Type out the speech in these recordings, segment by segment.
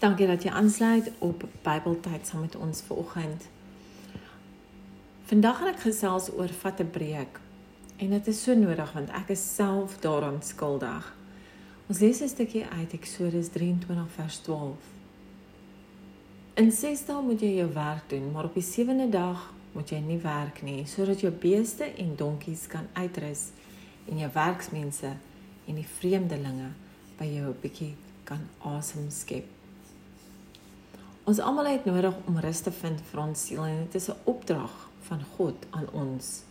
Dankie dat jy aansluit op Bybeltyd saam met ons vanoggend. Vandag gaan ek gesels oor vat 'n breek. En dit is so nodig want ek is self daaraan skuldig. Ons lees 'n stukkie uit Eksodus 23 vers 12. In 6 dae moet jy jou werk doen, maar op die 7de dag moet jy nie werk nie, sodat jou beeste en donkies kan uitrus en jou werksmense en die vreemdelinge by jou 'n bietjie kan asem skep. Ons almal het nodig om rus te vind vir ons siel en dit is 'n opdrag van God aan ons.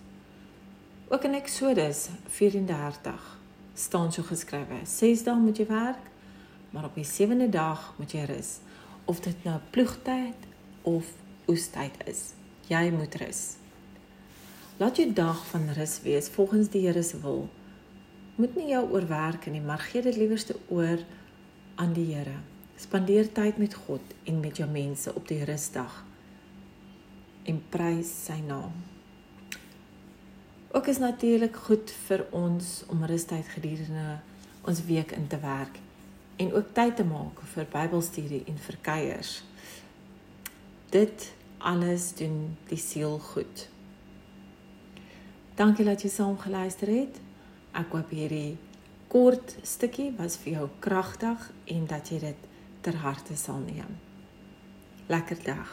Ook in Eksodus 34 staan so geskrywe: 6 dae moet jy werk, maar op die 7de dag moet jy rus. Of dit nou ploegtyd of oestyd is, jy moet rus. Laat jou dag van rus wees volgens die Here se wil. Moet nie jou oorwerk nie, maar gee dit liewerste oor aan die Here. Spandeer tyd met God en met jou mense op die rusdag en prys sy naam. Ook is natuurlik goed vir ons om rustyd gedurende ons week in te werk en ook tyd te maak vir Bybelstudie en vir kuiers. Dit alles doen die siel goed. Dankie dat jy saam geluister het. Ek hoop hierdie kort stukkie was vir jou kragtig en dat jy dit ter harte sal neem. Lekker dag.